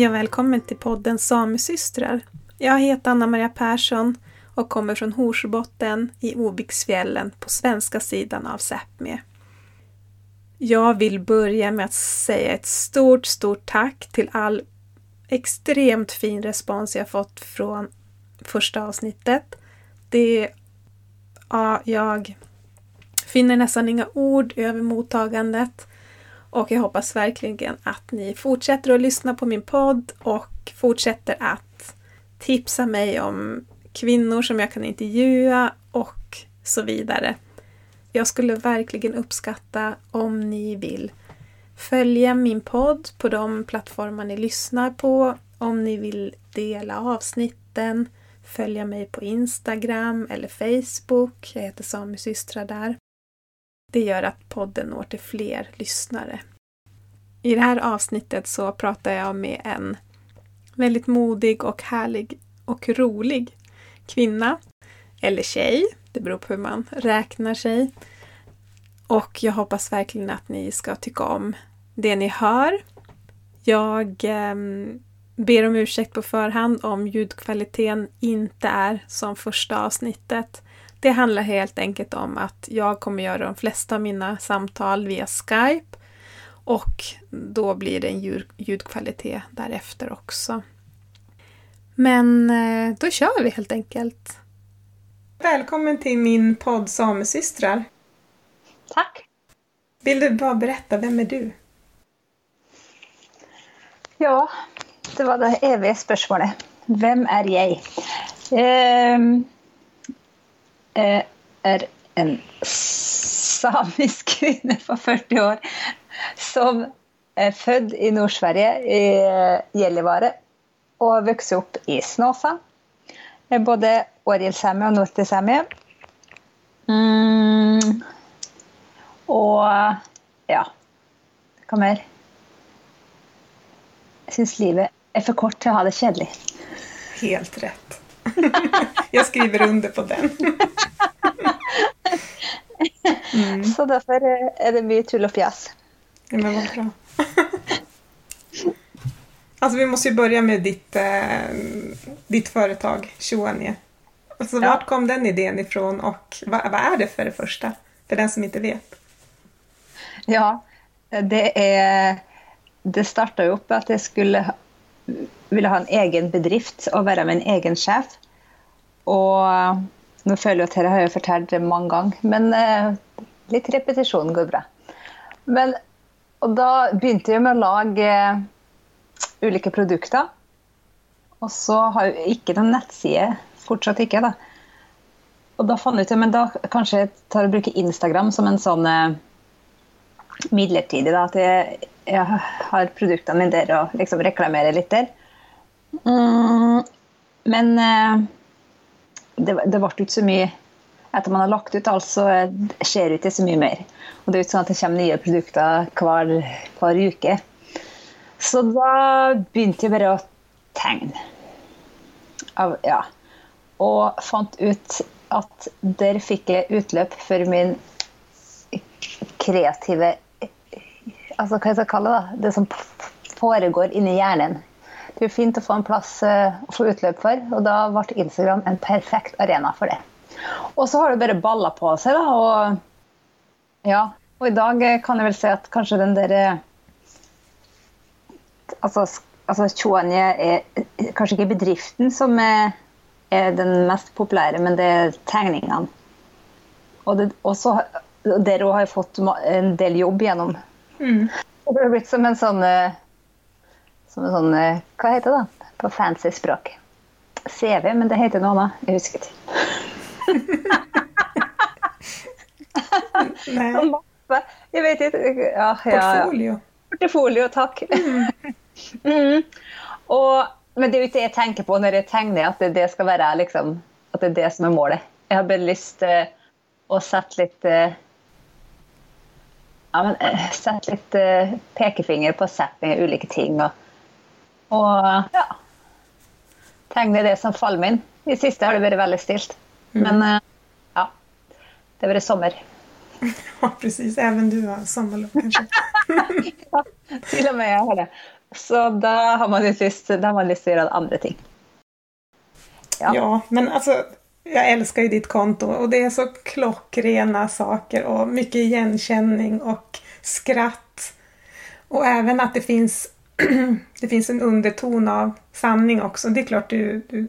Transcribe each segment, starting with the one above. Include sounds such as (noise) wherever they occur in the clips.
Hej och välkommen till podden Samesystrar. Jag heter Anna-Maria Persson och kommer från Horsbotten i Oviksfjällen på svenska sidan av Sápmi. Jag vill börja med att säga ett stort, stort tack till all extremt fin respons jag fått från första avsnittet. Det... Ja, jag finner nästan inga ord över mottagandet. Och jag hoppas verkligen att ni fortsätter att lyssna på min podd och fortsätter att tipsa mig om kvinnor som jag kan intervjua och så vidare. Jag skulle verkligen uppskatta om ni vill följa min podd på de plattformar ni lyssnar på, om ni vill dela avsnitten, följa mig på Instagram eller Facebook. Jag heter Sami systrar där. Det gör att podden når till fler lyssnare. I det här avsnittet så pratar jag med en väldigt modig och härlig och rolig kvinna. Eller tjej, det beror på hur man räknar sig. Och jag hoppas verkligen att ni ska tycka om det ni hör. Jag eh, ber om ursäkt på förhand om ljudkvaliteten inte är som första avsnittet. Det handlar helt enkelt om att jag kommer göra de flesta av mina samtal via Skype och då blir det en ljudkvalitet därefter också. Men da då kör vi helt enkelt. Välkommen till min podd Samesystrar. Tack. Vill du bara berätta, vem är du? Ja, det var det evige spørsmålet. Vem er jeg? Ehm, jeg er en samisk kvinne på 40 år som er født i Nord-Sverige, i Gjellivare, og har opp i Snåsa. Både Årjällsämi og Nortisämi. Mm. Og ja, hva mer? Jeg syns livet er for kort til å ha det kjedelig. Helt rätt. (laughs) Jag skriver under på den. Mm. (laughs) Så derfor er det mye tull og fjas. Ja, men vad bra. alltså vi måste ju börja med ditt, eh, ditt företag, Shoanie. Alltså, ja. Vart kom den idén ifrån och vad, vad, är det för det första? För den som inte vet. Ja, det är... Det starta jo opp at jeg skulle ville ha en egen bedrift og være min egen chef. Och nå føler jeg at dette har jeg fortalt mange ganger, men eh, repetisjon repetition går bra. Men og da begynte jeg med å lage eh, ulike produkter. Og så har jeg ikke noen nettside. Fortsatt ikke, da. Og da fant jeg ut men da kanskje jeg tar og bruker Instagram som en sånn eh, midlertidig. Da, at jeg, jeg, har produktene mine der og liksom reklamerer litt der. Mm, men eh, det, det ble ikke så mye etter man har lagt ut alt, så skjer det ikke så mye mer. Og det er ikke sånn at det kommer nye produkter hver, hver uke. Så da begynte jeg bare å tegne. Av, ja. Og fant ut at der fikk jeg utløp for min kreative Altså hva jeg kalle det? Det som foregår inni hjernen. Det er fint å få en plass eh, å få utløp for, og da ble Instagram en perfekt arena for det. Og så har det bare balla på seg, da. Og, ja, og i dag kan jeg vel si at kanskje den der Altså, altså Chuanye er kanskje ikke bedriften som er, er, den mest populære, men det er tegningene. Og det, også, der òg har jeg fått en del jobb gjennom. Mm. Og det har blitt som en sånn som en sånn Hva heter det da, på fancy språk? CV, men det heter noe annet. Jeg husker ikke. (laughs) mappe. Jeg vet ikke Ja, Portfolio. Ja. Portfolio, Takk. Mm. (laughs) mm. Og, men det er jo ikke det jeg tenker på når jeg tegner, at det, det skal være liksom, at det er det som er målet. Jeg har bara lyst uh, å sette litt uh, ja, men, uh, Sette litt pekefinger på setting av ulike ting. Och, och ja, Tegner det som faller min. I siste har det vært veldig stilt. Mm. Men uh, ja, det har vært sommer. (laughs) Ja, precis. Även du har sommarlov kanskje? (laughs) ja, til og med jeg har det. Så da har man litt lyst, da har man lyst til å gjøre andre ting. Ja. ja, men altså jeg elsker jo ditt konto og det er så klokkrene saker og mye gjenkjenning og skratt. Og even at det finns, (clears throat) det finns en underton av sanning också. Det är klart du, du...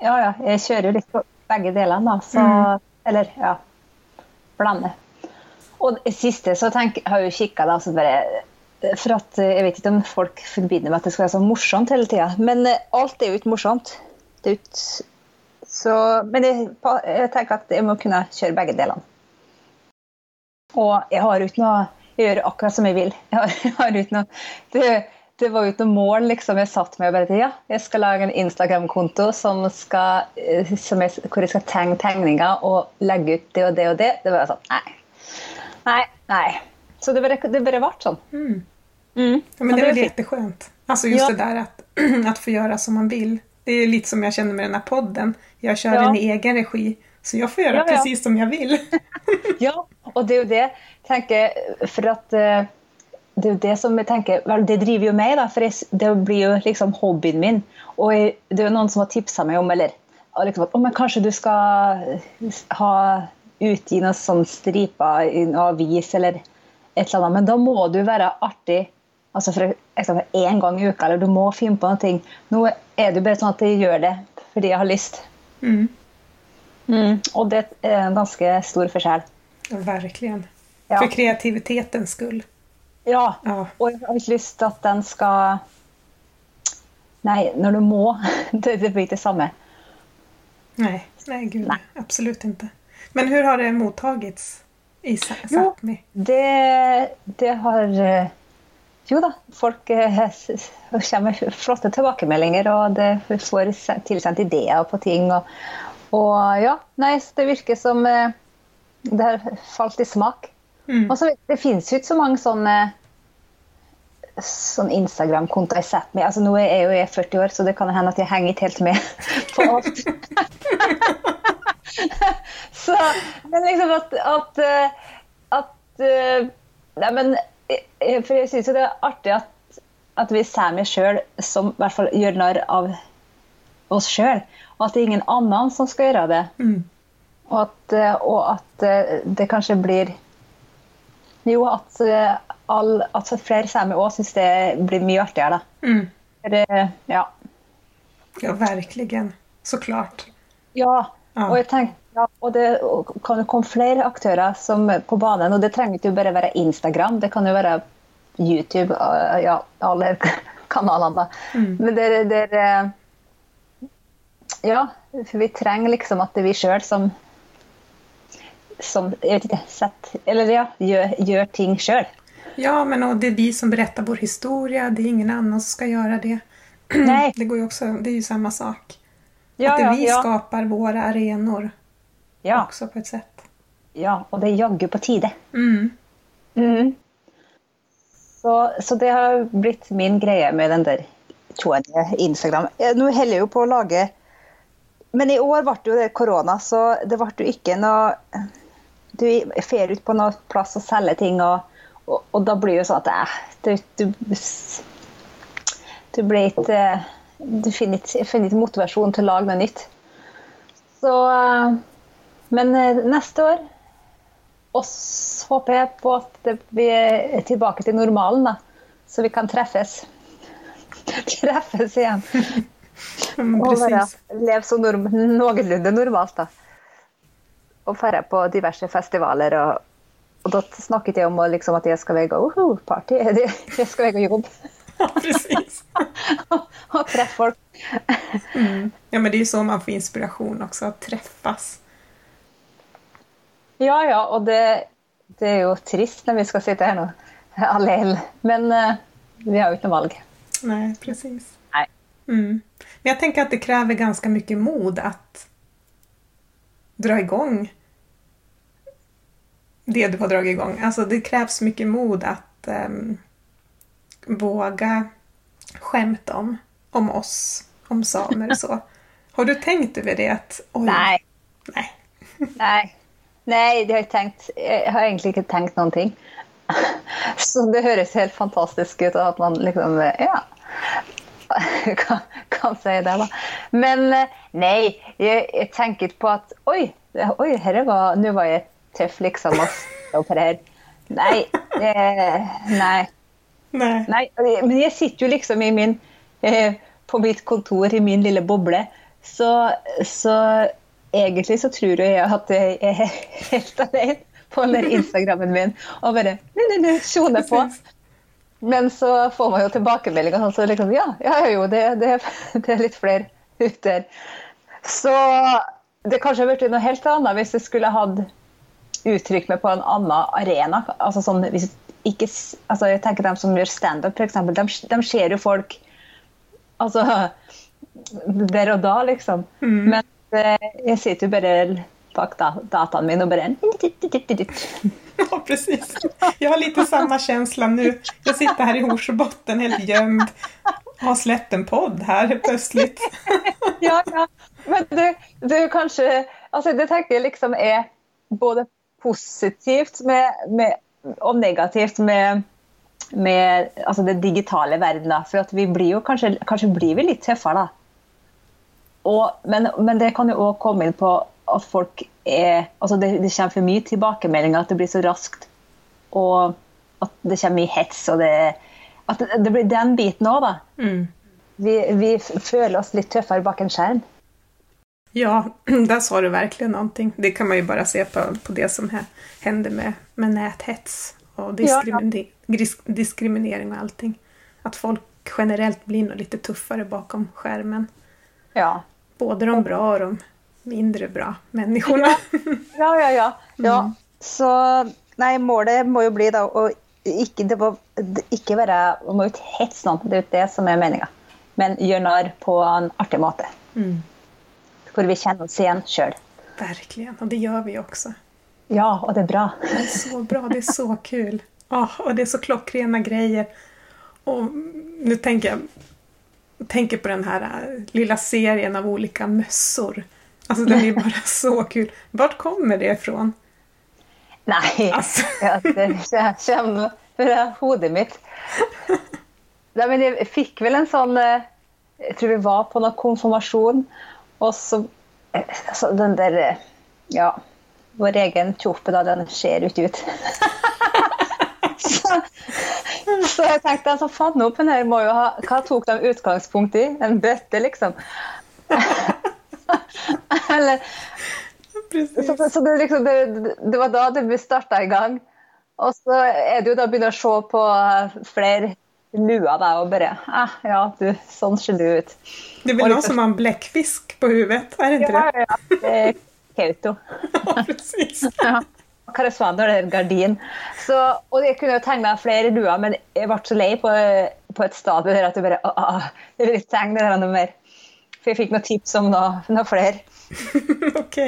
Ja, ja. Jeg kjører jo litt på begge delene, da. Så, mm. Eller, ja. Blande. Og det siste så tenk, har jeg jo kikka, da, så bare For at jeg vet ikke om folk forbinder med at det skal være så morsomt hele tida. Men eh, alt er jo ikke morsomt ut. Så, men jeg, jeg, tenker at jeg må kunne kjøre begge delene. Og jeg har jo ikke noe Jeg gjør akkurat som jeg vil. Jeg (laughs) har, jeg har uten å, det, det, var uten noe mål liksom jeg satt med. bare ja, jeg skal lage en Instagram-konto som skal, som jeg, hvor jeg skal tegne tegninger og legge ut det og det og det. Det var sånn Nei. Nei. nei. Så det bare, det bare ble sånn. Mm. Mm. Ja, men det er jo jätteskönt. Alltså just ja. det där att, (clears throat) att få göra som man vill. Det är lite som jag känner med den här podden. Jag kör ja. en egen regi. Så jag får göra ja, ja. precis som jag vill. (laughs) ja, och det är ju det, tänker, för att eh, det är det som jag tänker, det driver ju mig då, för det blir ju liksom hobbyn min. Och det är någon som har tipsat mig om, eller liksom, oh, men kanske du ska ha utgitt noen sån stripa i en avis eller ett eller annat, men då må du vara artig Altså for eksempel én gang i uka, eller du må finne på noe. Nå er det jo bare sånn at jeg gjør det fordi jeg har lyst. Mm. Mm. Og det er en ganske stor forskjell. Virkelig. Ja. For kreativitetens skull. Ja. ja. og jeg har ikke lyst til at den skal Nei, når du må. (laughs) Det, blir ikke det samme. Nei. Nei, gud. Nei. Absolut ikke. Men hvordan har det mottagits i Sápmi? Det, det har eh, jo da, folk eh, kommer med flotte tilbakemeldinger, og det får tilsendt ideer på ting. Og, og ja, nei, det virker som eh, det har falt i smak. Mm. Og så Det finnes jo ikke så mange sånne sånn Instagram-kontoer jeg setter meg. Altså, nå er jeg jo jeg 40 år, så det kan hende at jeg henger ikke helt med (laughs) på alt. (laughs) så, men liksom at, at, eh, at Nei, men for jeg syns det er artig at, at vi ser meg sjøl som i hvert fall gjør narr av oss sjøl, og at det er ingen annen som skal gjøre det. Mm. Og, at, og, at, eh, det kanskje blir Jo, at, eh, all, at flere samer òg syns det blir mye artigere, da. Mm. Det, ja. ja, virkelig. Så klart. Ja. ja. Og jeg tenker ja, og det kan jo komme flere aktører som, på banen. Og det trenger ikke bare være Instagram, det kan jo være YouTube, ja, alle (laughs) kanalene. Mm. Men det, det er Ja, for vi trenger liksom at det er vi sjøl som som ikke, sett, eller ja, gjør, gjør ting sjøl. Ja, men det er vi som berättar vår historie, det er ingen annen som skal gjøre det. Nei. (clears throat) Det, går jo også, det er jo samme sak. Ja, at det vi ja, ja. skapar våre arenor ja. også på et sett. Ja, og det er jaggu på tide. Mm. Mm. Så, så, det har blitt min greie med den der tråden Instagram. Nå holder jeg jo på å lage Men i år ble det jo det korona, så det ble jo ikke noe Du fer ut på noen plass og selger ting, og, og, og da blir det jo sånn at eh, du, du, du blir ikke Du finner ikke motivasjon til å lage noe nytt. Så men eh, neste år oss håper jeg på at vi er tilbake til normalen, da. Så vi kan treffes. (laughs) treffes igjen. og bare leve så norm noenlunde normalt, da. Og dra på diverse festivaler. Og, og, da snakket jeg om liksom, at jeg skal være uh, party. (laughs) Jeg skal være jobb. ja, precis. (laughs) og treffe folk. mm. Ja, men det er jo så man får inspiration også, å treffes. Ja, ja, og det, det, er jo trist når vi skal sitte her nå (laughs) alene. Men uh, vi har jo ikke noe valg. Nei, precis. Nej. Mm. Men jeg tenker at det krever ganske mye mod å dra igång det du har dragit gang. Alltså det kreves mye mod å um, våga skämta om, om oss, om samer och så. (laughs) Har du tenkt over det? At, Nei. Nei. Nej. Nei, har tenkt, jeg har egentlig ikke tenkt noen ting. (laughs) Så det høres helt fantastisk ut at man liksom Ja. (laughs) Kan, kan si det, da. Men nei, jeg, jeg tenker på at Oi, oi herre var, nå var jeg tøff, liksom, og (laughs) opererer. Nei. Eh, nei. nei. Nei. Men jeg sitter jo liksom i min eh, På mitt kontor i min lille boble. Så, så egentlig så tror jeg at jeg er helt alene på den Instagrammen min og bare sjoner på. Men så får man jo tilbakemeldinger sånn så liksom Ja, ja jo, det, det, det, er litt flere ute. Så det kanskje hadde blitt noe helt annet hvis jeg skulle hatt uttrykt meg på en annen arena. Altså sånn, hvis ikke, altså jeg tenker dem som gjør standup, f.eks. De, de ser jo folk altså, der og da, liksom. Mm. Men jeg sitter jo bare bak dataen min og bare (laughs) Ja, precis. Jeg har litt samme känsla nå. Jeg sitter her i Horsbotten helt gömd har släppt en podd her plötsligt. (laughs) ja, ja. Men du, du kanske... Alltså det tenker jeg liksom er både positivt med, med, og negativt med, med altså det digitale verden. For at vi blir jo kanskje, kanskje blir vi litt tøffere, da. Og, men, men, det kan jo òg komme inn på at folk er Altså det, det, kommer for mye tilbakemeldinger, at det blir så raskt. Og at det kommer mye hets. og det, At det, blir den biten òg, da. Mm. Vi, vi, føler oss litt tøffere bak en skjerm. Ja, (clears throat) der sa du virkelig noe. Det kan man jo bare se på, på det som hender med, med netthets og diskriminering, ja, ja. diskriminering og allting. At folk generelt blir noe litt tøffere bakom skjermen. Ja. Både de bra og de mindre bra människorna. (laughs) Ja, ja, ja. ja. Mm. Så nei, målet må jo bli da å ikke, det må, ikke være Man må ikke hetse noen, det er det som er meninga. Men gjøre narr på en artig måte. Mm. Hvor vi kjenner oss igjen sjøl. Virkelig. Og det gjør vi også. Ja, og det er bra. Det er så bra. Det er så kul. Oh, og det er så klokkrene greier. Og nå tenker jeg tenker på den här lilla serien av olika mössor Alltså den är (laughs) bara så kul. Vart kommer det ifrån? Nei, alltså. (laughs) jag kommer fra hodet mitt. (laughs) Nej, men jeg fikk vel en sånn jag Jeg tror vi var på noen konfirmasjon, og så altså, Den der eh, Ja, vår egen kjope, da, den ser ut ikke ut. Så, så, jeg tenkte altså, fannhopen her må jo ha Hva tok de utgangspunkt i? En bøtte, liksom? (laughs) Eller, så, så det, liksom, det, det, var da det starta i gang. Og så er det jo da å begynne å se på flere luer da, og bare ah, Ja, du, sånn ser du ut. Det er vel noe som en blekkfisk på hodet, er det ikke det? Ja, ja. Det er Kauto. (laughs) ja, precis. ja. Karasvaner en gardin. Så, og jeg kunne jo tegna flere luer, men jeg ble så lei på, på et stadium at jeg bare å, Jeg vil ikke tegne det noe mer. For jeg fikk noen tips om noe, noe flere. (laughs) ok.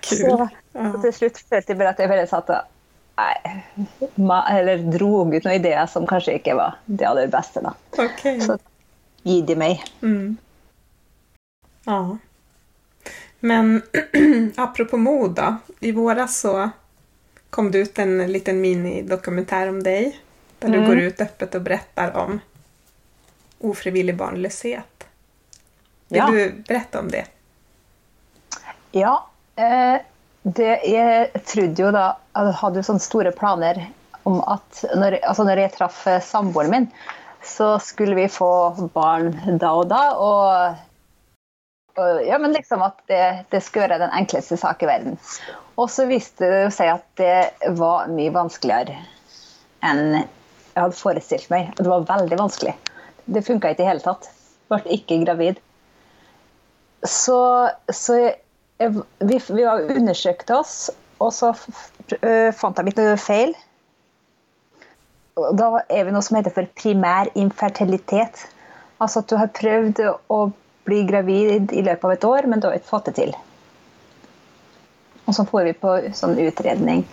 Kul. Så, så, til slutt følte jeg bare at jeg bare satt og nei, eller dro ut noen ideer som kanskje ikke var det aller beste. da. Okay. Så gi de meg. Mm. Ja. Men (clears throat) apropos mod, da. I våras så kom det ut en liten minidokumentär om deg. Der du mm. går ut öppet og berättar om ofrivillig barnlöshet. Vil ja. du berette om det? Ja. Eh, det, jeg trodde jo da Jeg hadde sånne store planer om at når, altså når jeg traff samboeren min, så skulle vi få barn da og da. Og ja, men liksom at det, det skulle være den enkleste sak i verden. Og så viste det seg at det var mye vanskeligere enn jeg hadde forestilt meg. Det var veldig vanskelig. Det funka ikke i det hele tatt. Ble ikke gravid. Så, så jeg, vi, vi har undersøkt oss, og så fant jeg litt feil. Da er vi noe som heter for primær infertilitet. Altså at du har prøvd å bli gravid i løpet av et år, men du har ikke fått det til. Og så får vi på sånn utredning.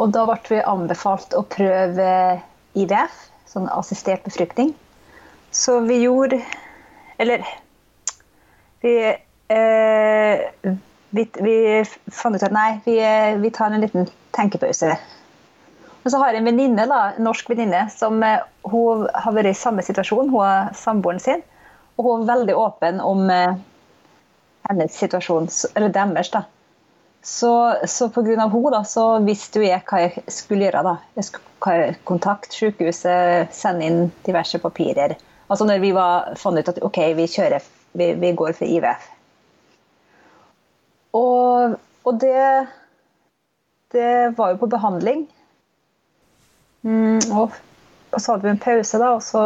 Og da ble vi anbefalt å prøve IVF, sånn assistert befruktning. Så vi gjorde Eller vi, eh, vi, vi, fant ut at nei, vi, vi, tar en liten tenkepause. Og så har jeg en venninne, en norsk venninne som eh, hun har vært i samme situasjon. Hun har samboeren sin. Og hun var veldig åpen om eh, hennes situasjon, eller deres. da. Så, så pga. henne så visste jo jeg hva jeg skulle gjøre. da. Jeg skulle kontakte sykehuset, sende inn diverse papirer. Altså når vi var, fant ut at ok, vi kjører, vi, vi går for IVF. Og, og det, det var jo på behandling. Mm, og, og, så hadde vi en pause, da, og så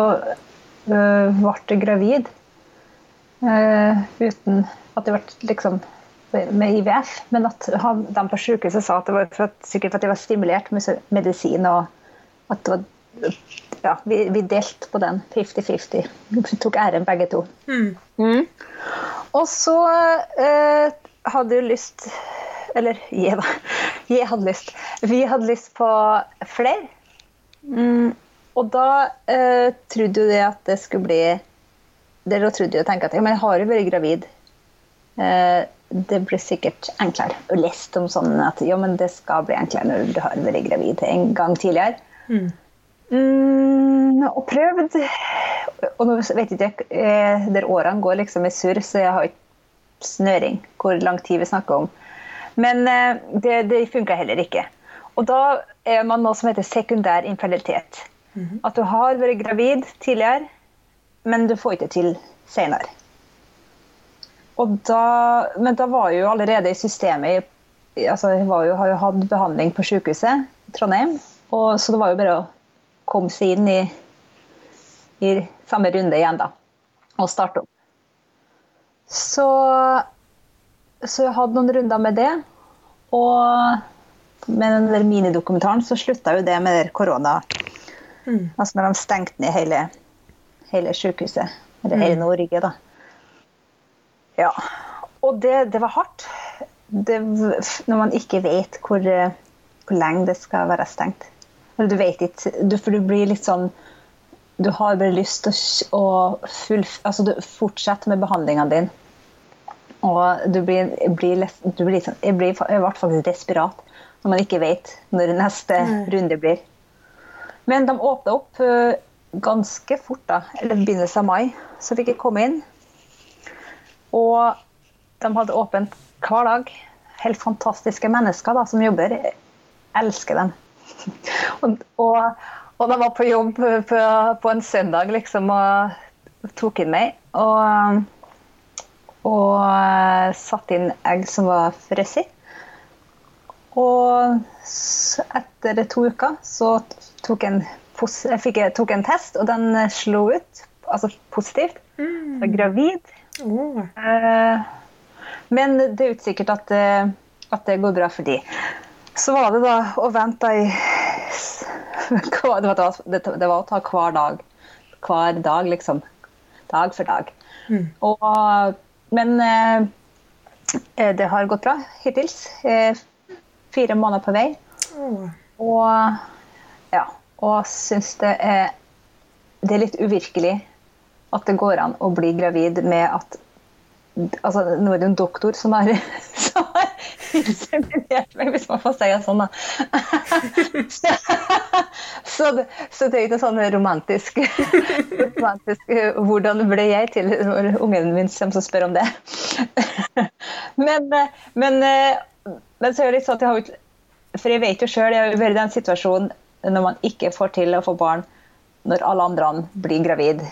øh, ble jeg gravid. Uh, uten at det ble liksom med IVF, men at han, de på sykehuset sa at det var for at, sikkert for at jeg var stimulert med medisin, og at det var ja, vi, vi delte på den 50-50. Vi tok æren begge to. Mm. Mm. Og så uh, hadde jo lyst Eller (laughs) jeg, da. Jeg hadde lyst. Vi hadde lyst på flere. Mm, og da eh, trodde jo det at det skulle bli Dere trodde jo og tenkte at ja, men jeg har jo vært gravid. Eh, det blir sikkert enklere. å lese om sånn at ja, men det skal bli enklere når du har vært gravid en gang tidligere. Mm. Mm, og prøvd Og nå vet jeg ikke eh, der årene går liksom i surr, så jeg har ikke snøring hvor lang tid vi snakker om. Men eh, det, det funka heller ikke. Og da er man noe som heter sekundær infertilitet. Mm -hmm. At du har vært gravid tidligere, men du får ikke til da, men da var jeg jo allerede i systemet altså Jeg jo, har jo hatt behandling på sykehuset i Trondheim. Og, så det var jo bare å komme seg inn i, i samme runde igjen, da. Og starte opp. Så, så jeg hadde noen runder med det. Og med den der minidokumentaren så slutta jo det med korona. Mm. Altså når de stengte ned hele, hele sykehuset. Eller hele mm. Norge, da. Ja. Og det, det var hardt. Det, når man ikke vet hvor, hvor, lenge det skal være stengt. Du vet ikke, du, for du blir litt sånn Du har bare lyst til å full, altså fortsette med behandlinga din. Og du blir, blir, du blir sånn, jeg, blir, jeg ble faktisk desperat når man ikke vet når neste mm. runde blir. Men de åpna opp uh, ganske fort, da, eller begynnelsen av mai, så fikk jeg komme inn. Og de hadde åpent hver dag. Helt fantastiske mennesker da, som jobber. Jeg elsker dem. (laughs) og, og, og, de var på jobb på, på en søndag liksom, og tok inn meg. Og, og uh, satte inn egg som var frosset. Og etter to uker så tok jeg en, jeg fikk, tok en test, og den slo ut. Altså positivt. Mm. Jeg var gravid. Oh. Eh, men det er utsikkert at, eh, at, det går bra for de. Så var det da å vente i (laughs) det var, det var, å ta hver dag. Hver dag, liksom. Dag for dag. Mm. Og, men eh, det har gått bra hittils. Eh, fire måneder på vei. Oh. Og ja, og syns det er Det er litt uvirkelig at det går an å bli gravid med at altså, Nå er det jo en doktor som har, (laughs) som inseminert meg, hvis man får si det sånn. Da. (laughs) så, det, så, det, er ikke sånn romantisk, romantisk Hvordan ble jeg til når ungen min kommer og spør om det? (laughs) men, men men så er det litt sånn at jeg har For jeg vet jo sjøl, jeg har vært i den situasjonen når man ikke får til å få barn når alle andre blir gravid,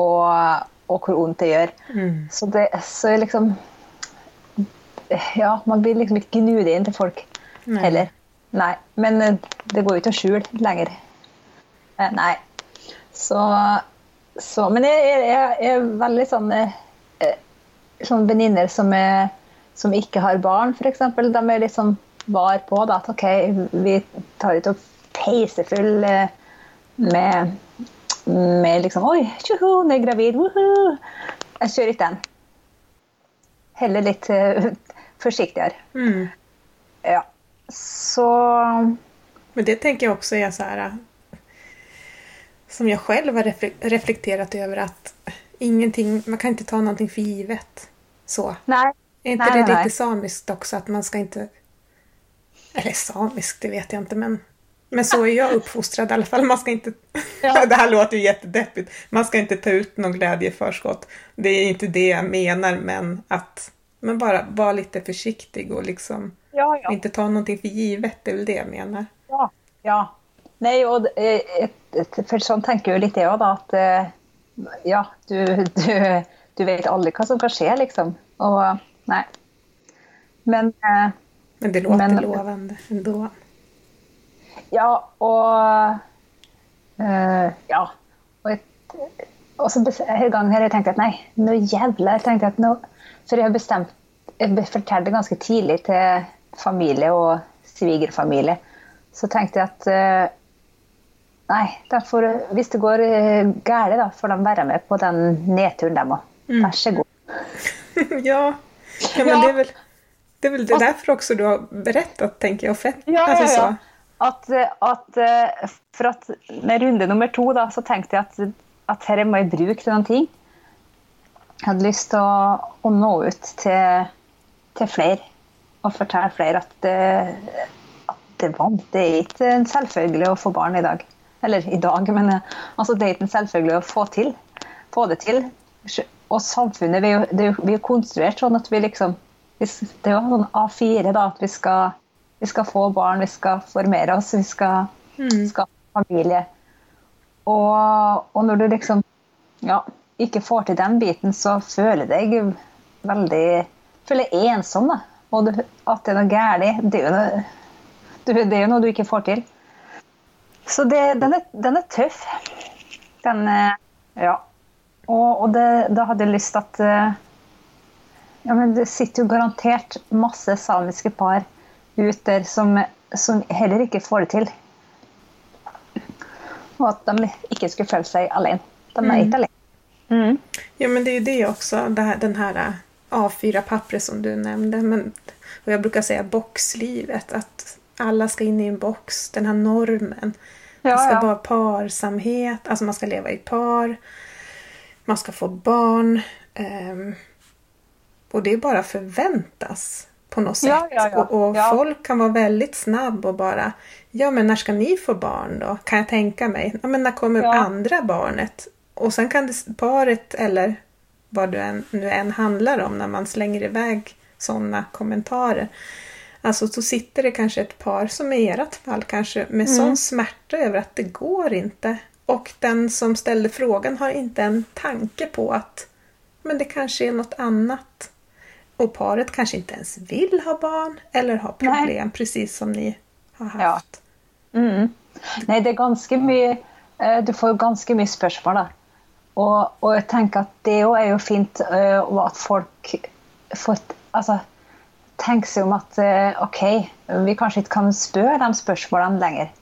og, og hvor vondt det gjør. Mm. Så det så liksom Ja, man blir liksom ikke gnudig inn til folk nei. heller. Nei. Men eh, det går jo ikke å skjule lenger. Eh, nei. Så, så Men jeg, jeg, jeg, er veldig sånn sånne sånn venninner som er som ikke har barn, f.eks., de er litt sånn var på da, at OK, vi tar ikke opp peisefull eh, med, med liksom Oi, tjoho, nå er gravid, woohoo! Jeg kjører ikke den. Heller litt uh, forsiktigere. Mm. Ja. Så Men det tenker jeg også er så här, som jag själv har reflekterat över att ingenting, man kan inte ta någonting för givet. Så. Nej, är inte nej, det nej. lite samiskt också att man ska inte... Eller samiskt, det vet jag inte men... Men så är jag uppfostrad i alla fall. Man ska inte... Ja. (laughs) det här låter ju jättedeppigt. Man ska inte ta ut någon glädje i förskott. Det är inte det jag menar, men att men bara vara lite försiktig och liksom Ja, ja. inte ta någonting för givet. Det är väl det jag menar. Ja. ja. Nei, och för et- for sånn tenker jo litt jeg òg, da. At eh, ja, du, du, du vet aldri hva som kan skje, liksom. Og nei. Men eh, Men det låter Men- lovande ändå. Ja, og eh, Ja. Og, et, og så hele en gang her jeg tenkte at nei, nå jævla jeg tenkte at nå, For jeg har bestemt Jeg fortalte ganske tidlig til familie og svigerfamilie. Så tenkte jeg at eh, Nei, derfor, hvis det går uh, galt, da får de være med på den nedturen, dem òg. Vær så god. (laughs) ja. ja, men det er vel det er vel det derfor også du har berättat, tenker, jag, fett. Ja, ja, ja, Så. At, at, eh, for at med runde nummer to da, så tenkte jeg at, at her må jeg bruke noen ting. Jeg hadde lyst til å, å nå ut til, til flere og fortelle flere at det, at det vant. Det er ikke en selvfølgelig å få barn i dag. Eller i dag, men eh, altså, det er ikke en selvfølgelig å få til. Få det til. Og samfunnet vi er jo, vi er jo konstruert sånn at vi liksom Det er jo sånn A4 da, at vi skal, vi skal få barn, vi skal formere oss, vi skal skape familie. Og, og når du liksom ja, ikke får til den biten, så føler deg veldig føler ensom. da. Og du, at det er noe galt, det er jo noe, det er jo noe du ikke får til. Så det, den, er, den er tøff. Den eh, Ja. Og, og det, da hadde jeg lyst til at eh, ja, men Det sitter jo garantert masse samiske par ut der som, som heller ikke får det til. Og at de ikke skulle føle seg alene. De er ikke alene. Mm. Ja, men det er jo det også, det här, den här A4-pappret som du nevnte. Men, jeg bruker brukar si boxlivet, At alle skal inn i en box, den her normen. det skal være ja. vara parsamhet, alltså man skal leve i par, man skal få barn. Um, og det är bara förväntas på något sätt. Ja, ja, ja. Och, och folk kan vara väldigt snabb och bara, ja men när ska ni få barn då? Kan jag tänka mig. Ja men när kommer andra barnet? Och sen kan det, paret eller vad du än, nu än handlar om när man slänger iväg sådana kommentarer. Alltså så sitter det kanske ett par som i ert fall kanske med sån smärta över att det går inte. Och den som ställde frågan har inte en tanke på att men det kanske är något annat. Och paret kanske inte ens vill ha barn eller har Nej. problem precis som ni har haft. Mm. Nei, det er ganske mye eh, Du får ganske mye spørsmål, da. Og, og jeg tenker at det òg er jo fint eh, og at folk får altså, tenker seg om at eh, OK, vi kanskje ikke kan spørre de spørsmålene lenger.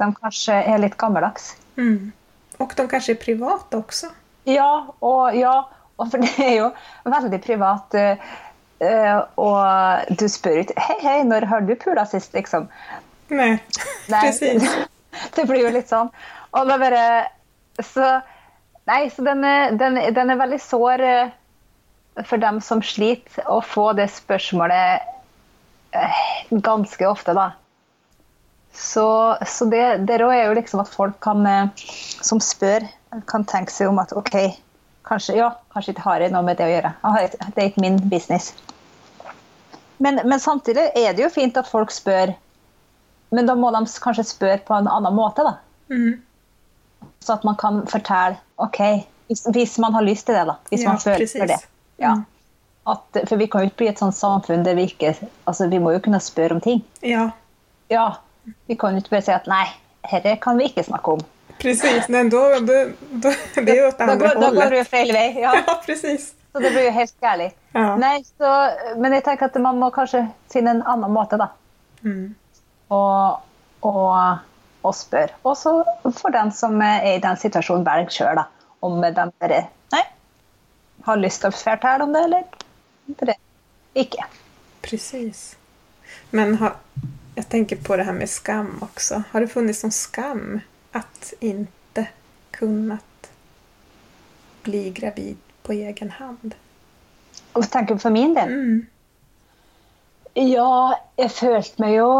De kanskje er litt gammeldags. Mm. Og de kanskje er private også. Ja, og, ja, og for det er jo veldig privat. Eh, eh, og du spør ikke 'Hei, hei, når har du pula sist?' liksom. Nei, Nei, (laughs) precis. (laughs) Det blir jo litt sånn. Og det er bare Så Nei, så den er, den, er- den er veldig sår eh, for dem som sliter, å få det spørsmålet eh, ganske ofte, da. Så, så det der òg er jo liksom at folk kan, eh, som spør, kan tenke seg om at OK, kanskje ja, kanskje ikke har jeg noe med det å gjøre. Det er ikke min business. Men, men samtidig er det jo fint at folk spør. Men da må de kanskje spørre på en annen måte, da. Mm. Så at man kan fortelle OK, hvis, hvis man har lyst til det, da. Hvis Ja, man føler precis. for det. Ja. Mm. At, for vi kan jo ikke bli et sånt samfunn der vi ikke Altså, vi må jo kunne spørre om ting. Ja, Ja. Vi kan jo ikke bare si at nei, dette kan vi ikke snakke om. Precis. Men då, då, då, det är ju åt andra går, da går du fel vei. Ja. (laughs) Ja, precis. Så det blir jo helt gærent. Ja. Nei, så, men jeg tenker at man må kanskje finne en annen måte, da. Mm. Og, og, og spørre. Og så får den som er i den situasjonen, velge sjøl, da. Om de bare nei, har lyst til å fortelle om det, eller det. ikke. Precis. Men har, jag tänker på det här med skam också. Har det funnits någon skam att inte kunnat bli gravid på egen hand? Og tenker for min del Mm. Ja, jeg følte meg jo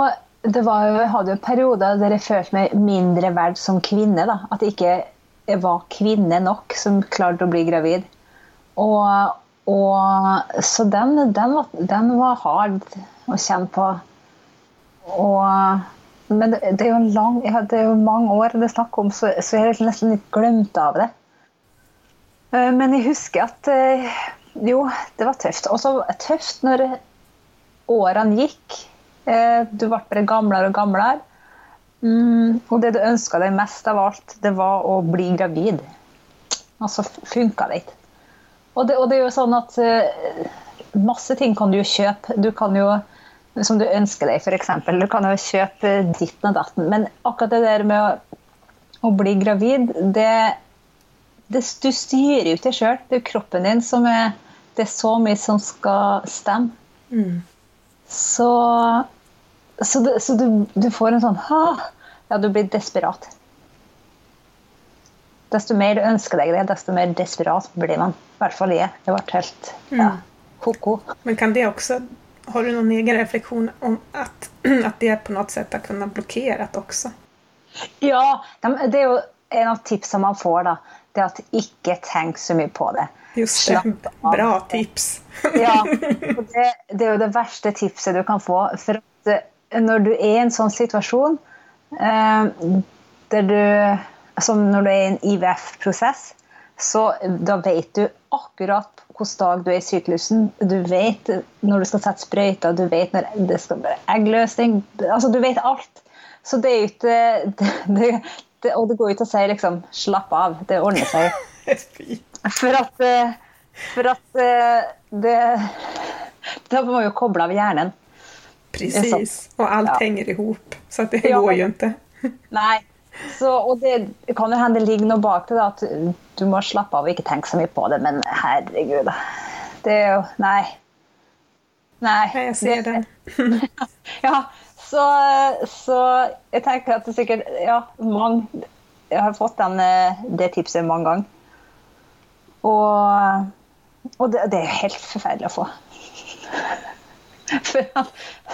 det var jo, jeg hadde jo perioder der jeg følte meg mindre verd som kvinne. da. At jeg ikke var kvinne nok som klarte å bli gravid. Og, og så den, den, var, den, var, hard å kjenne på. Og, men det, er jo lang, det, er jo mange år det er snakk om, så, så jeg har nesten litt glemt av det. Eh, men jeg husker at eh, jo, det var tøft. Og så tøft når årene gikk. Eh, du ble bare gamlere og gamlere. Mm, og det du ønska deg mest av alt, det var å bli gravid. Og så funka det ikke. Og og det, er jo sånn at masse ting kan du jo kjøpe. Du kan jo som du ønsker deg, f.eks. Du kan jo kjøpe ditten og datten. Men akkurat det der med å, å bli gravid, det, det, Du styrer jo ikke sjøl. Det er jo kroppen din som er Det er så mye som skal stemme. Mm. Så, så, det, så du, du, får en sånn ha, Ja, du blir desperat. Desto mer du ønsker deg det, desto mer desperat blir man. I hvert fall jeg. Jeg ble helt ja, ko-ko. Mm. Men kan det også har du någon egen reflektion om att, (clears throat) att det på något sätt har kunnat blockerat också? Ja, det er jo en av tipsene man får. da, det at ikke tenk så mye på det. Just det, Bra tips. (laughs) ja, (laughs) det, det, er jo det verste tipset du kan få. For att när når du er i en sånn situasjon eh, där du, Som når du er i en IVF-prosess, så da vet du akkurat hvilken dag du er i syklusen. Du vet når du skal sette sprøyter, du vet når det skal være eggløsning. Altså, du vet alt. Så det er jo ikke det, det, det, Og det går ikke å si liksom 'slapp av', det ordner seg. (laughs) For at, eh, for at eh, det Da må man jo koble av hjernen. Precis. Og alt ja. henger i hop. Så det går jo ikke. Nei. Så, og det, kan jo hende det ligger noe bak det, da, at du må slappe av og ikke tenke så mye på det. Men herregud, det er jo Nei. Nei. Jeg sier det. (laughs) ja, så, så, jeg tenker at det sikkert Ja, mange Jeg har fått den, eh, det tipset mange ganger. Og, og det, det er helt forferdelig å få. For at,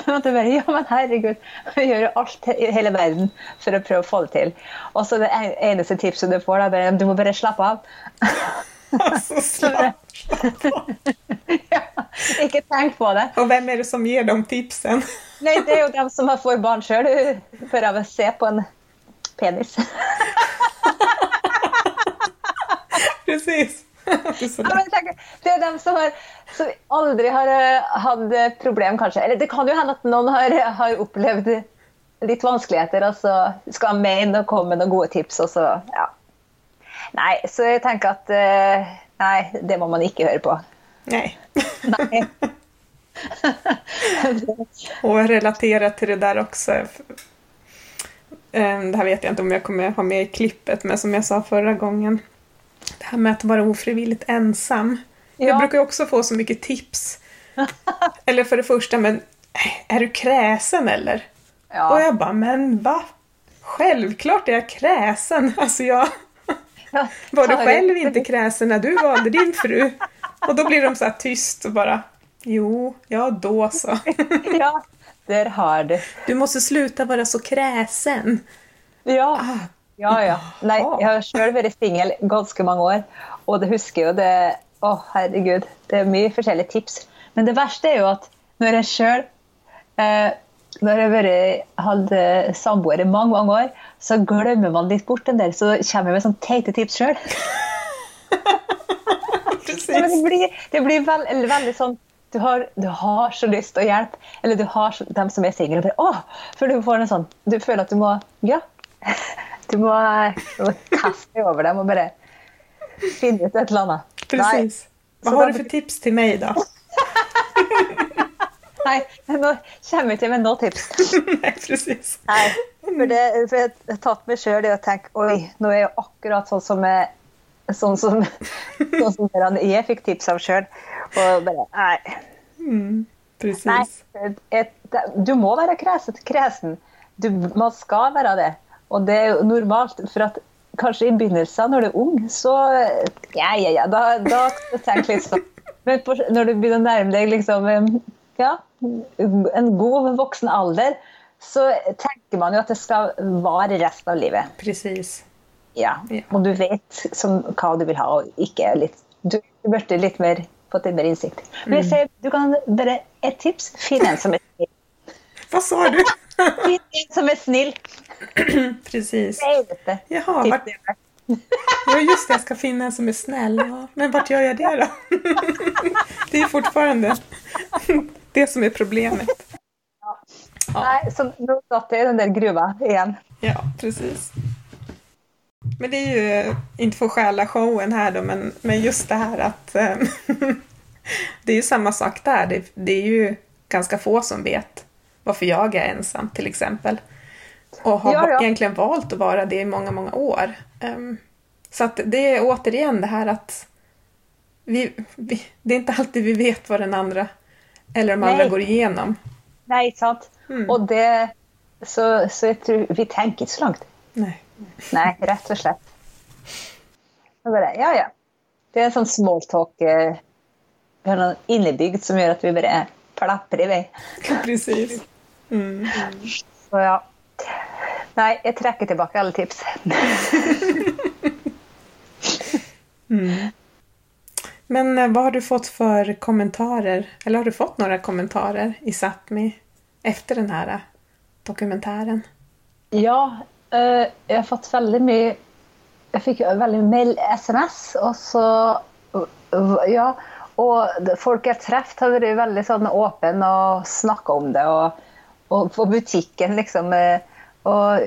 at det bare, ja, men herregud, vi gjør jo alt i hele verden for å prøve å få det til. Og så det eneste tipset du får, da, er du må bare slappe av. (laughs) Altså, slapp, av. (laughs) ja, ikke tenk på det. Og hvem er det som gir de tipsene? (laughs) Nei, Det er jo dem som får barn sjøl, for å se på en penis. Precis. Det er dem som, har, som aldri har eh, hatt problem, kanskje. Eller det kan jo hende at noen har, har opplevd litt vanskeligheter, og så skal mene og komme med noen gode tips, og så ja. Nei, så jeg tenker at uh, Nei, det må man ikke høre på. Nei. nei. (laughs) og relatere til det der også. Det her vet jeg ikke om jeg kommer ha med i klippet, men som jeg sa forrige gången det här med att vara ofrivilligt ensam. Ja. Jag brukar också få så mycket tips. (laughs) eller för det första, men är du kräsen eller? Ja. Och jag bara, men va? Självklart är jag kräsen. (laughs) Alltså jag... (laughs) Var du själv inte kräsen när du valde din fru? Och då blir de så tyst och bara, jo, ja då så. ja, där har du. Du måste sluta vara så kräsen. Ja, ah, ja, ja. Nei, jeg har sjøl vært singel ganske mange år, og det husker jo det Å, herregud. Det er mye forskjellige tips. Men det verste er jo at når jeg sjøl eh, når jeg har hadde samboer i mange mange år, så glemmer man litt bort en del. Så kommer jeg med sånne teite tips sjøl. (laughs) det blir, det blir veld, veldig sånn du har, du har, så lyst til å hjelpe, eller du har dem som er single. For du får en sånn, du føler at du må Ja, (laughs) du må, du må kaste deg over dem og bare finne ut et eller annet. Precis. Hva har du for tips til meg, da? (laughs) Nei, nå kommer jeg ikke med noe tips. (laughs) Nei, precis. Nei, for, det, for jeg har tatt meg sjøl i å tenke oi, nå er jeg akkurat sånn som jeg, sånn som, (laughs) sånn som jeg fikk tips av sjøl. Og bare Nei. Mm, precis. Nei, et, du må være kresen. kresen. Du, man skal være det. Og det er jo normalt. for at Kanskje i begynnelsen, når du er ung, så ja, ja, ja, da, da tenk litt sånn. Men når du begynner å nærme deg liksom, ja, en god voksen alder, så tenker man jo at det skal vare resten av livet. Precis. Ja. Og du vet som, hva du vil ha, og ikke litt Du du burde litt mer fått litt mer innsikt. Men jeg ser, du kan bare et tips. Finn en som er Vad sa du? (laughs) En som är snill. (clears throat) Precis. Det det. Jaha, vart, ja just det, jag ska finna en som är snäll. Men vart gör jag det då? (laughs) Det är fortfarande det som är problemet. Ja. Nej, så nu satt jag i den där gruvan igen. Ja, precis. Men det är ju, inte för att stjäla showen här då, men, men just det här att eh, (laughs) det är ju samma sak där. Det, det är ju ganska få som vet varför jag är ensam till exempel. Och har Ja, ja. egentligen valt att vara det i många, många år. Um, så att det är återigen det här att vi, vi, det är inte alltid vi vet vad den andra eller de andra Nej. går igenom. Nej, sant. Mm. Och det, så, så jag tror, vi tänker inte så långt. Nej. Nej, rätt och slett. Så bara, ja, ja. Det är en sån small talk. Eh, vi har något innebyggt som gör att vi bara plappar iväg. (laughs) Precis. Mm. Så ja. Nei, jeg trekker tilbake alle tips. (laughs) Men hva har du fått for kommentarer? Eller har du fått noen kommentarer i Sápmi efter denne här eh, dokumentären? Ja, jeg jag har fått veldig mye jeg fikk veldig mye mail, sms og så eh, ja, Og folk folk har truffet, har vært veldig sånn åpne og snakka om det och, och på butikken, liksom. Og,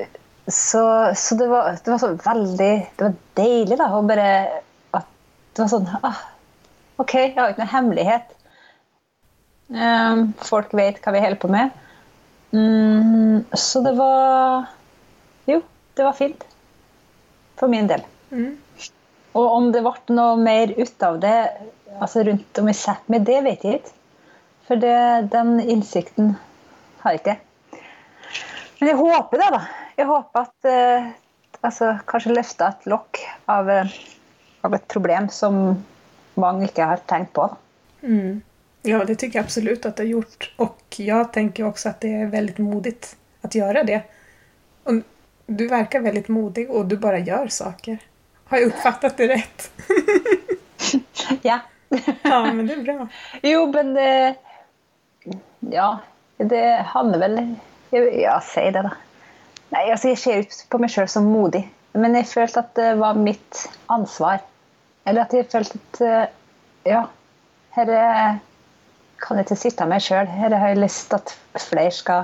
så, så det var, det var så veldig det var deilig, da. Og bare at det var sånn ah, OK, jeg har ikke noe hemmelighet. Ehm, folk vet hva vi holder på med. Mm, så det var Jo, det var fint. For min del. Mm. Og om det ble noe mer ut av det altså rundt om i Sápmi, det vet jeg ikke. For det, den innsikten har ikke det. Men jeg håper det, da. Jeg håper at eh, altså, kanskje løfte et lokk av, eh, av et problem som mange ikke har tenkt på. Mm. Ja, det tycker jag absolut att det har gjort. Och jag tänker också att det är väldigt modigt att göra det. Och du verkar väldigt modig och du bara gör saker. Har jag uppfattat det rätt? (laughs) Ja. Ja, men det är bra. Jo, men det Ja, det handler vel Ja, si det, da. Nei, altså, jeg ser ut på meg sjøl som modig, men jeg følte at det var mitt ansvar. Eller at jeg følte at eh, Ja, dette kan jeg ikke sitte med sjøl. Dette har jeg lyst til at flere skal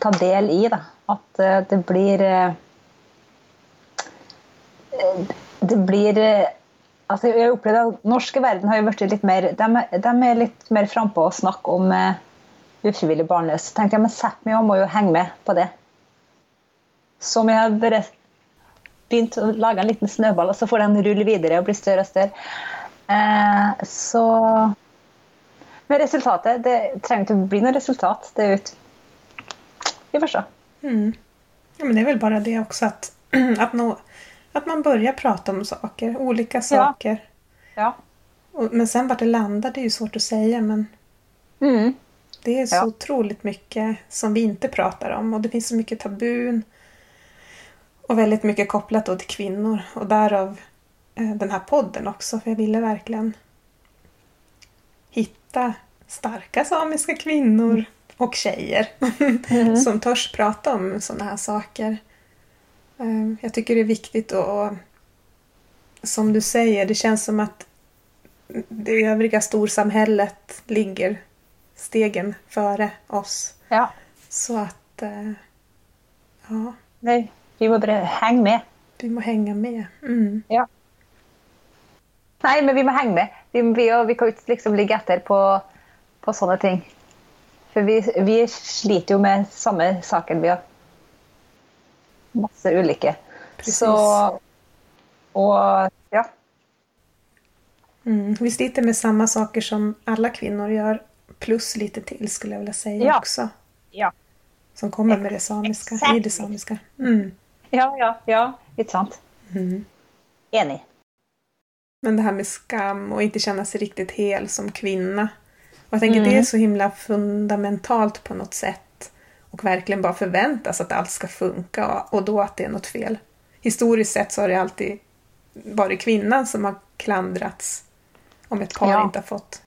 ta del i. da. At eh, det blir eh, Det blir altså jeg opplever at norske verden har jo blitt litt mer de, de er litt mer frampå å snakke om ufrivillig barnløs. Så tenker jeg, Men Sápmi også må jo henge med på det. Så om jeg har bare begynt å lage en liten snøball, og så får den rulle videre og bli større og større. Eh, så Men resultatet Det trenger ikke å bli noe resultat. Det er ut Vi får se. Mm. Ja, men det er vel bare det også at, (clears throat) at, nå, at man börjar prate om saker, olika saker. Ja. ja. men sen vart det landar, det är ju svårt att säga. Men Mm. Det är så Ja. otroligt mycket som vi inte pratar om och det finns så mycket tabun. Och väldigt mycket kopplat då till kvinnor och därav eh, den här podden också. För jag ville verkligen hitta starka samiska kvinnor och tjejer (laughs) som törs prata om sådana här saker. Eh, Jag tycker det är viktigt och och som du säger, det känns som att det övriga storsamhället ligger stegen före oss. ja. Så att eh, ja, Nej, vi må bare henge med. vi må hänga med. Mm. Ja. Nei, men vi må henge med. Vi, vi, vi kan ikke liksom ligge etter på, på sånne ting. For vi, vi sliter jo med samme saken, vi har. Masse ulike. Precis. Så Og ja. Mm. Vi sliter med samma saker som alla kvinnor gör, plus lite till skulle jag vilja säga Ja. också. Ja. Som kommer med det samiska, i det samiska. Mm. Ja, ja, ja. Ikke sant? Mm. Enig. Men det här med skam och inte känna sig riktigt hel som kvinna. Och jag tänker Mm. det är så himla fundamentalt på något sätt. och verkligen bara förväntas att allt ska funka och, och då att det är något fel. Historiskt sett så har det alltid varit kvinnan som har klandrats om ett par Ja. inte har fått.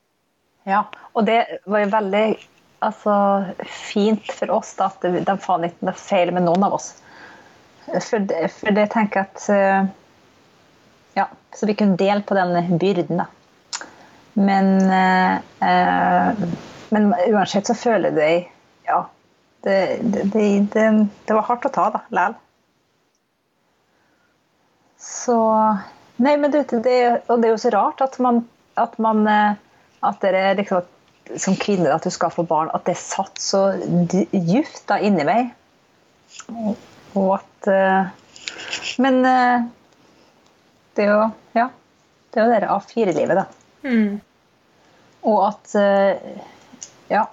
Ja, og det var jo veldig altså, fint for oss da, at de faen ikke noe feil med noen av oss. For det, for det tenker jeg at eh, Ja, så vi kunne dele på den byrden, da. Men, eh, eh, men uansett så føler jeg Ja. Det, det, det, var hardt å ta, da, likevel. Så Nei, men det, og det er jo så rart at man, at man eh, At dere liksom som kvinne at du skal få barn, at det satt så dypt da inni meg. Og, at eh, Men eh, det er jo Ja. Det er jo det A4-livet, da. Mm. Og at eh, Ja.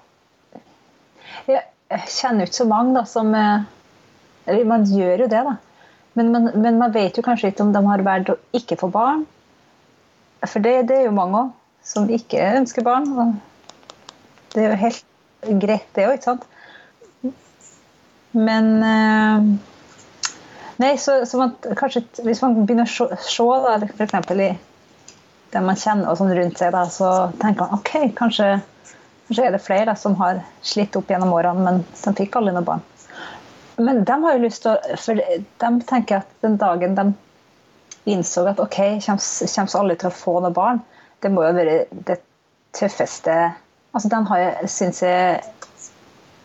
Jeg kjenner jo ikke så mange da, som Eller man gjør jo det, da. Men man, men man vet jo kanskje ikke om de har valgt å ikke få barn. For det, det er jo mange òg som ikke ønsker barn. Det er jo helt greit, det òg, ikke sant? Men eh, Nei, så, så man kanskje Hvis man begynner å se, se da, f.eks. i det man kjenner og sånn rundt seg, da, så tenker man ok, kanskje, kanskje er det flere da, som har slitt opp gjennom årene, men de fikk aldri noe barn. Men de har jo lyst til å For de tenker at den dagen de innså at ok, kommer kommer aldri til å få noe barn, det må jo være det tøffeste Altså, den har jeg, syns jeg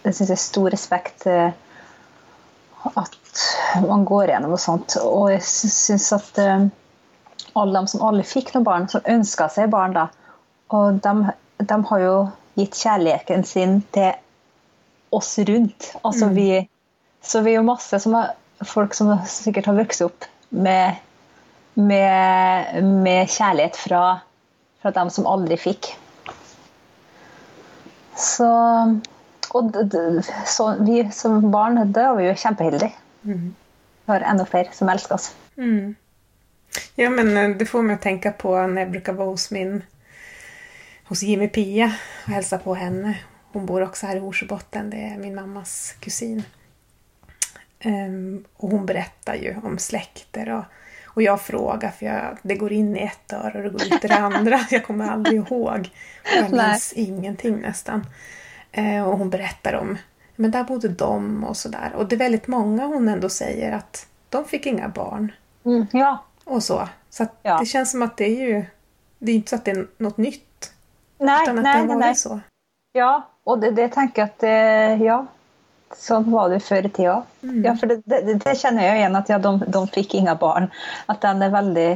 det syns jeg er stor respekt at man går gjennom og sånt. Og jeg syns at eh, alle de som aldri fikk noen barn, som ønska seg barn, da, og de, de har jo gitt kjærligheten sin til oss rundt. Altså vi, så vi er jo masse som er folk som sikkert har vokst opp med, med, med kjærlighet fra, fra dem som aldri fikk. Så, og så vi som barn, da var vi jo kjempeheldige. Mm. Vi har enda flere som elsker oss. Mm. Ja, men eh, det får meg å tenke på når jeg bruker å være hos min hos Jimmy Pia og hilse på henne. Hun bor også her i Horsebotten, det er min mammas kusin. Um, og hun berättar jo om slekter och, och jag frågar för jag, det går in i ett öra och det går ut i det andra. Jag kommer aldrig ihåg. Jag minns Nej. ingenting nästan. Eh, och hon berättar om, men där bodde de och sådär. Och det är väldigt många hon ändå säger att de fick inga barn Ja. och så. Så att Ja. det känns som att det är ju, det är inte så att det är något nytt. Nei, utan att nei, det har varit så. Ja, og det, det tänker jag at eh, Ja, sånn var det før i tida òg. Mm. Ja, for det, det, det kjenner jeg jo igjen, at ja, de, de fikk ingen barn. At den er veldig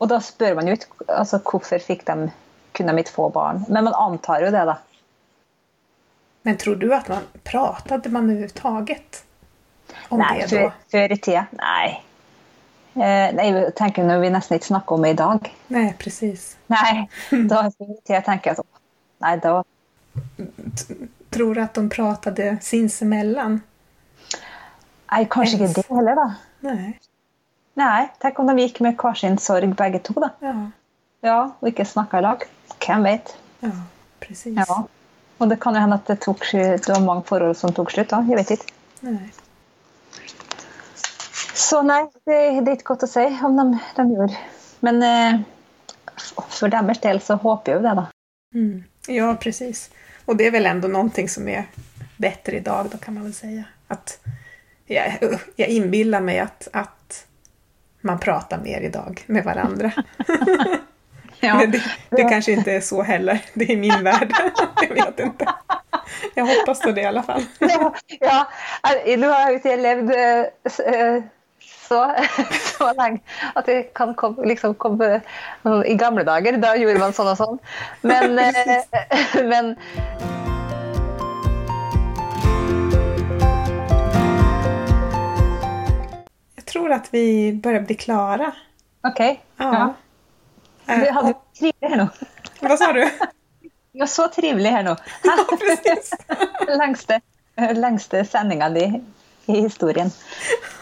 Og da spør man jo ikke altså, hvorfor fikk de kunne de ikke få barn. Men man antar jo det, da. Men tror du at man pratet man överhuvudtaget om Nei, det før, då? før i tida. Nei. Eh, nei, jeg tenker når vi nesten ikke snakker om det i dag. Nei, precis. Nei, (laughs) da før i tida tenker jeg sånn Nei, da Tror du at de pratade sinsemellan? Nei, kanskje ikke det heller, da. Nei. Nei, tenk om de gikk med hver sin sorg begge to, da. Ja, Ja, og ikke snakka i lag. Hvem vet? ja precis. Ja. Og det kan jo hende at det, tok, det var mange forhold som tok slutt. da, Jeg vet ikke. Nei. Så nei, det, det er ikke godt å si om de, de gjorde. Men eh, for deres del så håper jeg jo det, da. Mm. Ja, precis. Och det är väl ändå någonting som är bättre idag då kan man väl säga. Att jag, jag inbillar mig att, att man pratar mer idag med varandra. (laughs) (laughs) Men det, det kanske inte är så heller. Det är min värld. (laughs) Jag vet inte. Jag hoppas på det i alla fall. ja, ja, nå har jag jeg levd eh, så, (laughs) så lenge at jeg kan komme, liksom komme I gamle dager, da gjorde man sånn og sånn. Men, (laughs) eh, (laughs) men Jeg tror at vi börjar bli klara. OK. Ja. Vi Eh, hadde det trivelig her nå. Hva sa du? Det var så trivelig her nå. Ja. Lengste, lengste sendinga di i historien.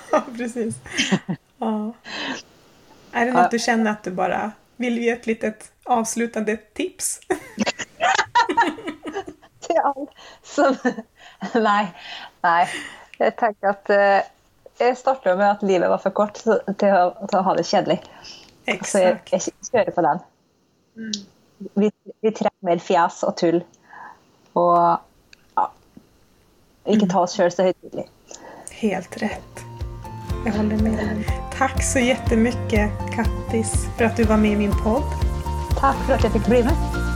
(laughs) Ja, precis. Ja. Är det något du känner att du bara vill ge ett litet avslutande tips? (laughs) Till alle som Nei. Nei. Jeg tenker at uh, Jeg starta med at livet var for kort til å, til å ha det kjedelig. Exakt. Så jeg, jeg kjører på den. Mm. Vi, vi, trenger mer fjas og tull. Og ja, ikke ta oss sjøl så høytidelig. Helt rätt. Jag håller med. Tack så jättemycket Kattis för att du var med i min podd. Tack för att jag fick bli med.